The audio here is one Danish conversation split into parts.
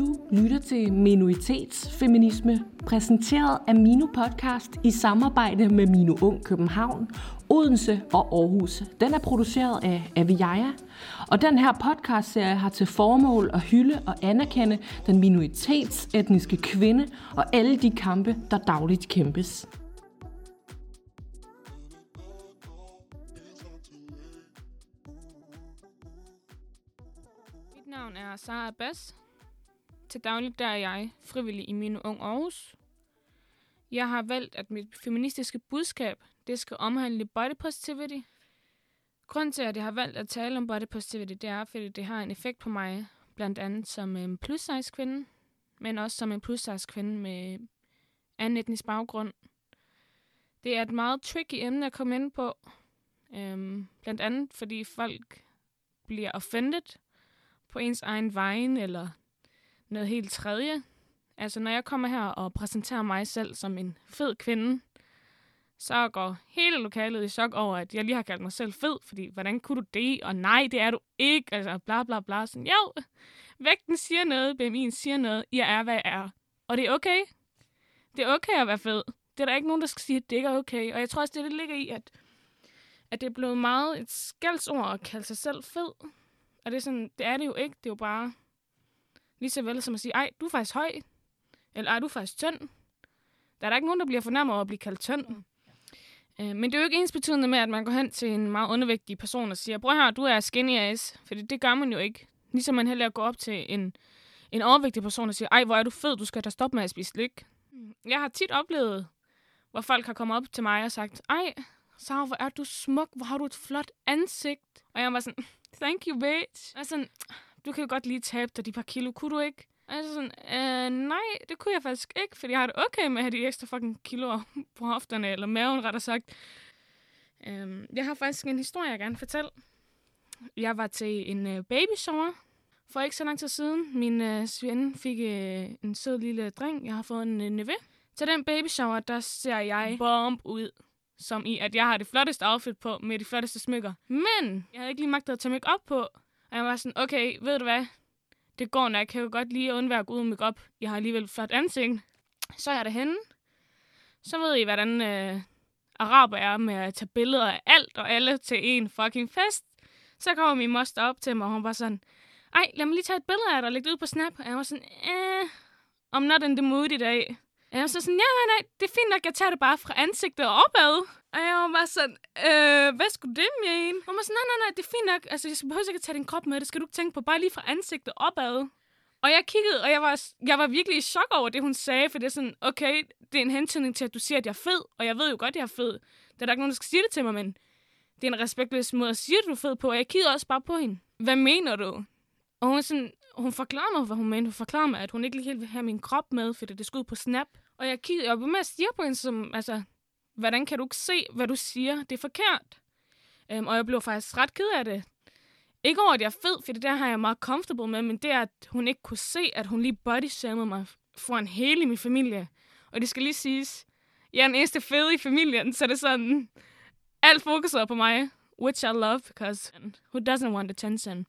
Du lytter til Minoritetsfeminisme, præsenteret af Mino Podcast i samarbejde med Mino Ung København, Odense og Aarhus. Den er produceret af Aviaja, og den her podcastserie har til formål at hylde og anerkende den minoritetsetniske kvinde og alle de kampe, der dagligt kæmpes. Mit navn er Sara Bas. Til dagligt der er jeg frivillig i min ung Aarhus. Jeg har valgt, at mit feministiske budskab det skal omhandle body positivity. Grunden til, at jeg har valgt at tale om body positivity, det er, fordi det har en effekt på mig, blandt andet som en plus size kvinde, men også som en plus size kvinde med anden etnisk baggrund. Det er et meget tricky emne at komme ind på, øhm, blandt andet fordi folk bliver offended på ens egen vejen, eller noget helt tredje. Altså, når jeg kommer her og præsenterer mig selv som en fed kvinde, så går hele lokalet i chok over, at jeg lige har kaldt mig selv fed, fordi hvordan kunne du det? Og nej, det er du ikke. Altså, bla bla bla. Sådan, jo, vægten siger noget, BMI'en siger noget, jeg er, hvad jeg er. Og det er okay. Det er okay at være fed. Det er der ikke nogen, der skal sige, at det ikke er okay. Og jeg tror også, det, det ligger i, at, at det er blevet meget et skældsord at kalde sig selv fed. Og det er sådan, det er det jo ikke. Det er jo bare lige så vel som at sige, ej, du er faktisk høj. Eller ej, du er faktisk tynd. Der er der ikke nogen, der bliver fornærmet over at blive kaldt tynd. Øh, men det er jo ikke ens betydende med, at man går hen til en meget undervægtig person og siger, prøv her, du er skinny ass. For det, det gør man jo ikke. Ligesom man heller går op til en, en overvægtig person og siger, ej, hvor er du fed, du skal da stoppe med at spise slik. Jeg har tit oplevet, hvor folk har kommet op til mig og sagt, ej, så hvor er du smuk, hvor har du et flot ansigt. Og jeg var sådan, thank you, bitch. Og sådan, du kan jo godt lige tabe dig de par kilo, kunne du ikke? Og jeg så sådan, øh, nej, det kunne jeg faktisk ikke, fordi jeg har det okay med at have de ekstra fucking kiloer på hofterne, eller maven rettere sagt. Um, jeg har faktisk en historie, jeg gerne fortælle. Jeg var til en øh, baby shower for ikke så lang tid siden. Min øh, svende fik øh, en sød lille dreng. Jeg har fået en øh, nevø. Til den baby shower, der ser jeg bomb ud. Som i, at jeg har det flotteste outfit på med de flotteste smykker. Men jeg havde ikke lige magtet at tage make op på. Og jeg var sådan, okay, ved du hvad? Det går nok. Jeg kan jo godt lige undvære at gå ud med op. Jeg har alligevel flot ansigt. Så er jeg derhenne. Så ved I, hvordan øh, araber er med at tage billeder af alt og alle til en fucking fest. Så kommer min moster op til mig, og hun var sådan, ej, lad mig lige tage et billede af dig og lægge det ud på Snap. Og jeg var sådan, eh, I'm not in the mood i dag. Og jeg var så sådan, ja, nej, nej, det er fint nok, jeg tager det bare fra ansigtet og opad. Og jeg var bare sådan, øh, hvad skulle det mene? Hun var sådan, nej, nej, nej, det er fint nok. Altså, jeg behøver ikke at tage din krop med, det skal du ikke tænke på. Bare lige fra ansigtet opad. Og jeg kiggede, og jeg var, jeg var virkelig i chok over det, hun sagde, for det er sådan, okay, det er en hentydning til, at du siger, at jeg er fed, og jeg ved jo godt, at jeg er fed. Der er der ikke nogen, der skal sige det til mig, men det er en respektløs måde at sige, at du er fed på, og jeg kiggede også bare på hende. Hvad mener du? Og hun, sådan, hun forklarer mig, hvad hun mente. Hun forklarer mig, at hun ikke lige helt vil have min krop med, fordi det skulle på Snap. Og jeg kiggede, jeg var med at stige på hende, som, altså, hvordan kan du ikke se, hvad du siger? Det er forkert. Øhm, og jeg blev faktisk ret ked af det. Ikke over, at jeg er fed, for det der har jeg meget comfortable med, men det er, at hun ikke kunne se, at hun lige body mig foran hele min familie. Og det skal lige siges, jeg er den eneste fede i familien, så det er sådan, alt fokuset på mig, which I love, because who doesn't want attention?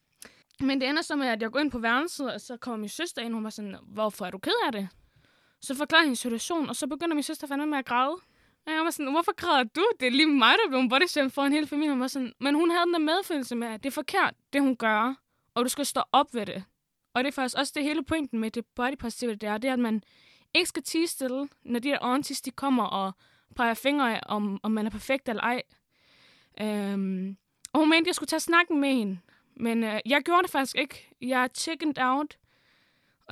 Men det ender så med, at jeg går ind på værelset, og så kommer min søster ind, og hun var sådan, hvorfor er du ked af det? Så forklarer hendes situation, og så begynder min søster fandme med at græde. Og jeg var sådan, hvorfor græder du? Det er lige mig, der blev bodyshamed for en hel familie. Hun var sådan, men hun havde den der medfølelse med, at det er forkert, det hun gør, og du skal stå op ved det. Og det er faktisk også det hele pointen med det body positive, det er, det er, at man ikke skal tige stille, når de der aunties, de kommer og peger fingre af, om, om man er perfekt eller ej. Øhm, og hun mente, at jeg skulle tage snakken med hende. Men øh, jeg gjorde det faktisk ikke. Jeg chickened out.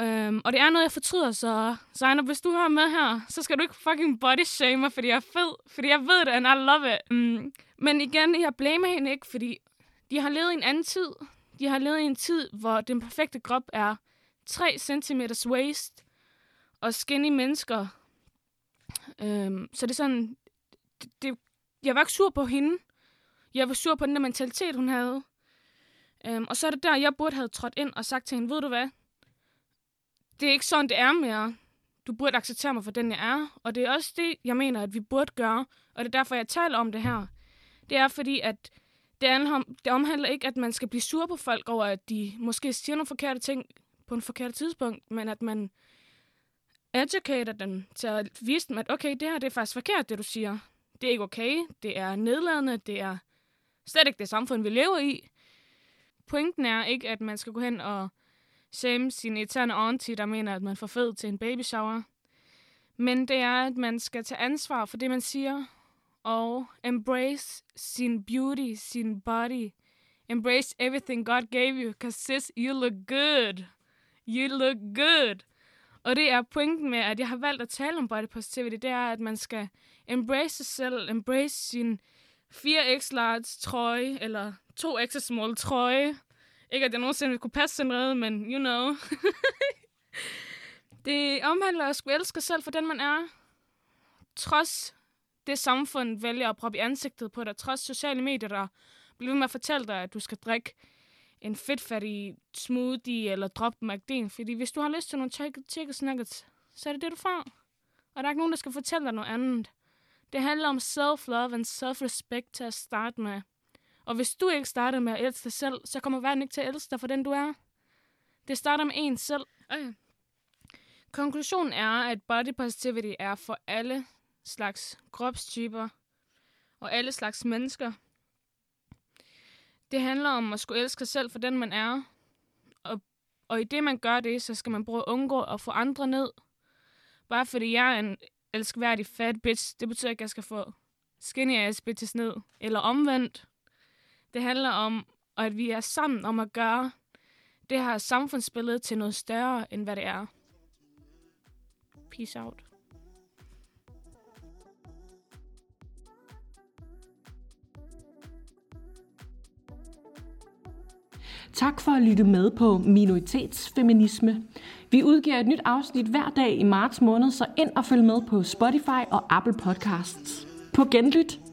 Øhm, og det er noget, jeg fortryder, så Signer, hvis du hører med her, så skal du ikke fucking body shame mig, fordi jeg er fed. Fordi jeg ved det, and I love it. Mm. men igen, jeg blamer hende ikke, fordi de har levet i en anden tid. De har levet i en tid, hvor den perfekte krop er 3 cm waist og skinny mennesker. Øhm, så det er sådan... Det, det, jeg var ikke sur på hende. Jeg var sur på den der mentalitet, hun havde. Øhm, og så er det der, jeg burde have trådt ind og sagt til hende, ved du hvad? Det er ikke sådan, det er mere. Du burde acceptere mig for den, jeg er. Og det er også det, jeg mener, at vi burde gøre. Og det er derfor, jeg taler om det her. Det er fordi, at det, om, det omhandler ikke, at man skal blive sur på folk over, at de måske siger nogle forkerte ting på en forkert tidspunkt, men at man educater dem til at vise dem, at okay, det her det er faktisk forkert, det du siger. Det er ikke okay, det er nedladende, det er slet ikke det samfund, vi lever i. Pointen er ikke, at man skal gå hen og shame sin eterne auntie, der mener, at man får fed til en baby shower. Men det er, at man skal tage ansvar for det, man siger, og embrace sin beauty, sin body. Embrace everything God gave you, because sis, you look good. You look good. Og det er pointen med, at jeg har valgt at tale om body positivity, det er, at man skal embrace sig selv, embrace sin 4x large trøje, eller 2x small trøje. Ikke at jeg nogensinde kunne passe sådan noget, men you know. det omhandler at skulle elske selv for den, man er. Trods det samfund vælger at proppe i ansigtet på dig, trods sociale medier, der bliver ved med at fortælle dig, at du skal drikke en fedtfattig smoothie eller drop McD'en. Fordi hvis du har lyst til nogle chicken nuggets, så er det det, du får. Og der er ikke nogen, der skal fortælle dig noget andet. Det handler om self-love and self-respect til at starte med. Og hvis du ikke starter med at elske dig selv, så kommer verden ikke til at elske dig for den, du er. Det starter med en selv. Okay. Konklusionen er, at body positivity er for alle slags kropstyper og alle slags mennesker. Det handler om at skulle elske sig selv for den, man er. Og, og i det, man gør det, så skal man bruge at undgå at få andre ned. Bare fordi jeg er en elskværdig fat bitch, det betyder ikke, at jeg skal få skinny ass bitches ned. Eller omvendt. Det handler om, at vi er sammen om at gøre det her samfundsbillede til noget større, end hvad det er. Peace out. Tak for at lytte med på Minoritetsfeminisme. Vi udgiver et nyt afsnit hver dag i marts måned, så ind og følg med på Spotify og Apple Podcasts. På genlyt!